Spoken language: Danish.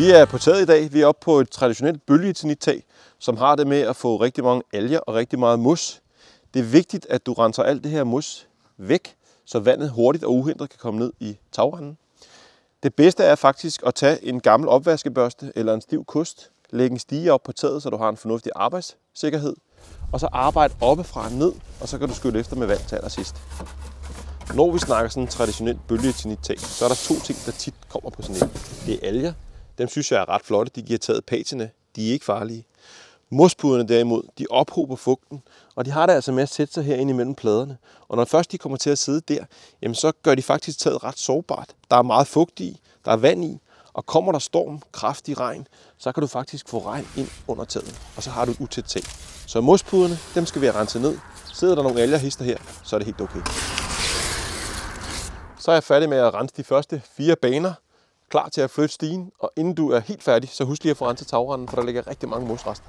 Vi er på taget i dag. Vi er oppe på et traditionelt bølgetinittag, som har det med at få rigtig mange alger og rigtig meget mos. Det er vigtigt, at du renser alt det her mos væk, så vandet hurtigt og uhindret kan komme ned i tagrenden. Det bedste er faktisk at tage en gammel opvaskebørste eller en stiv kost, lægge en stige op på taget, så du har en fornuftig arbejdssikkerhed, og så arbejde oppefra og ned, og så kan du skylle efter med vand til allersidst. Når vi snakker sådan en traditionel bølgetinit så er der to ting, der tit kommer på sådan en. Det er alger. Dem synes jeg er ret flotte. De giver taget patina. De er ikke farlige. Mospuderne derimod, de ophober fugten, og de har det altså med at sætte sig herinde imellem pladerne. Og når først de kommer til at sidde der, jamen så gør de faktisk taget ret sårbart. Der er meget fugt i, der er vand i, og kommer der storm, kraftig regn, så kan du faktisk få regn ind under taget, og så har du et utæt tag. Så mospuderne, dem skal vi have renset ned. Sidder der nogle alger hister her, så er det helt okay. Så er jeg færdig med at rense de første fire baner, klar til at flytte stigen, og inden du er helt færdig, så husk lige at få renset tagrenden, for der ligger rigtig mange mosrester.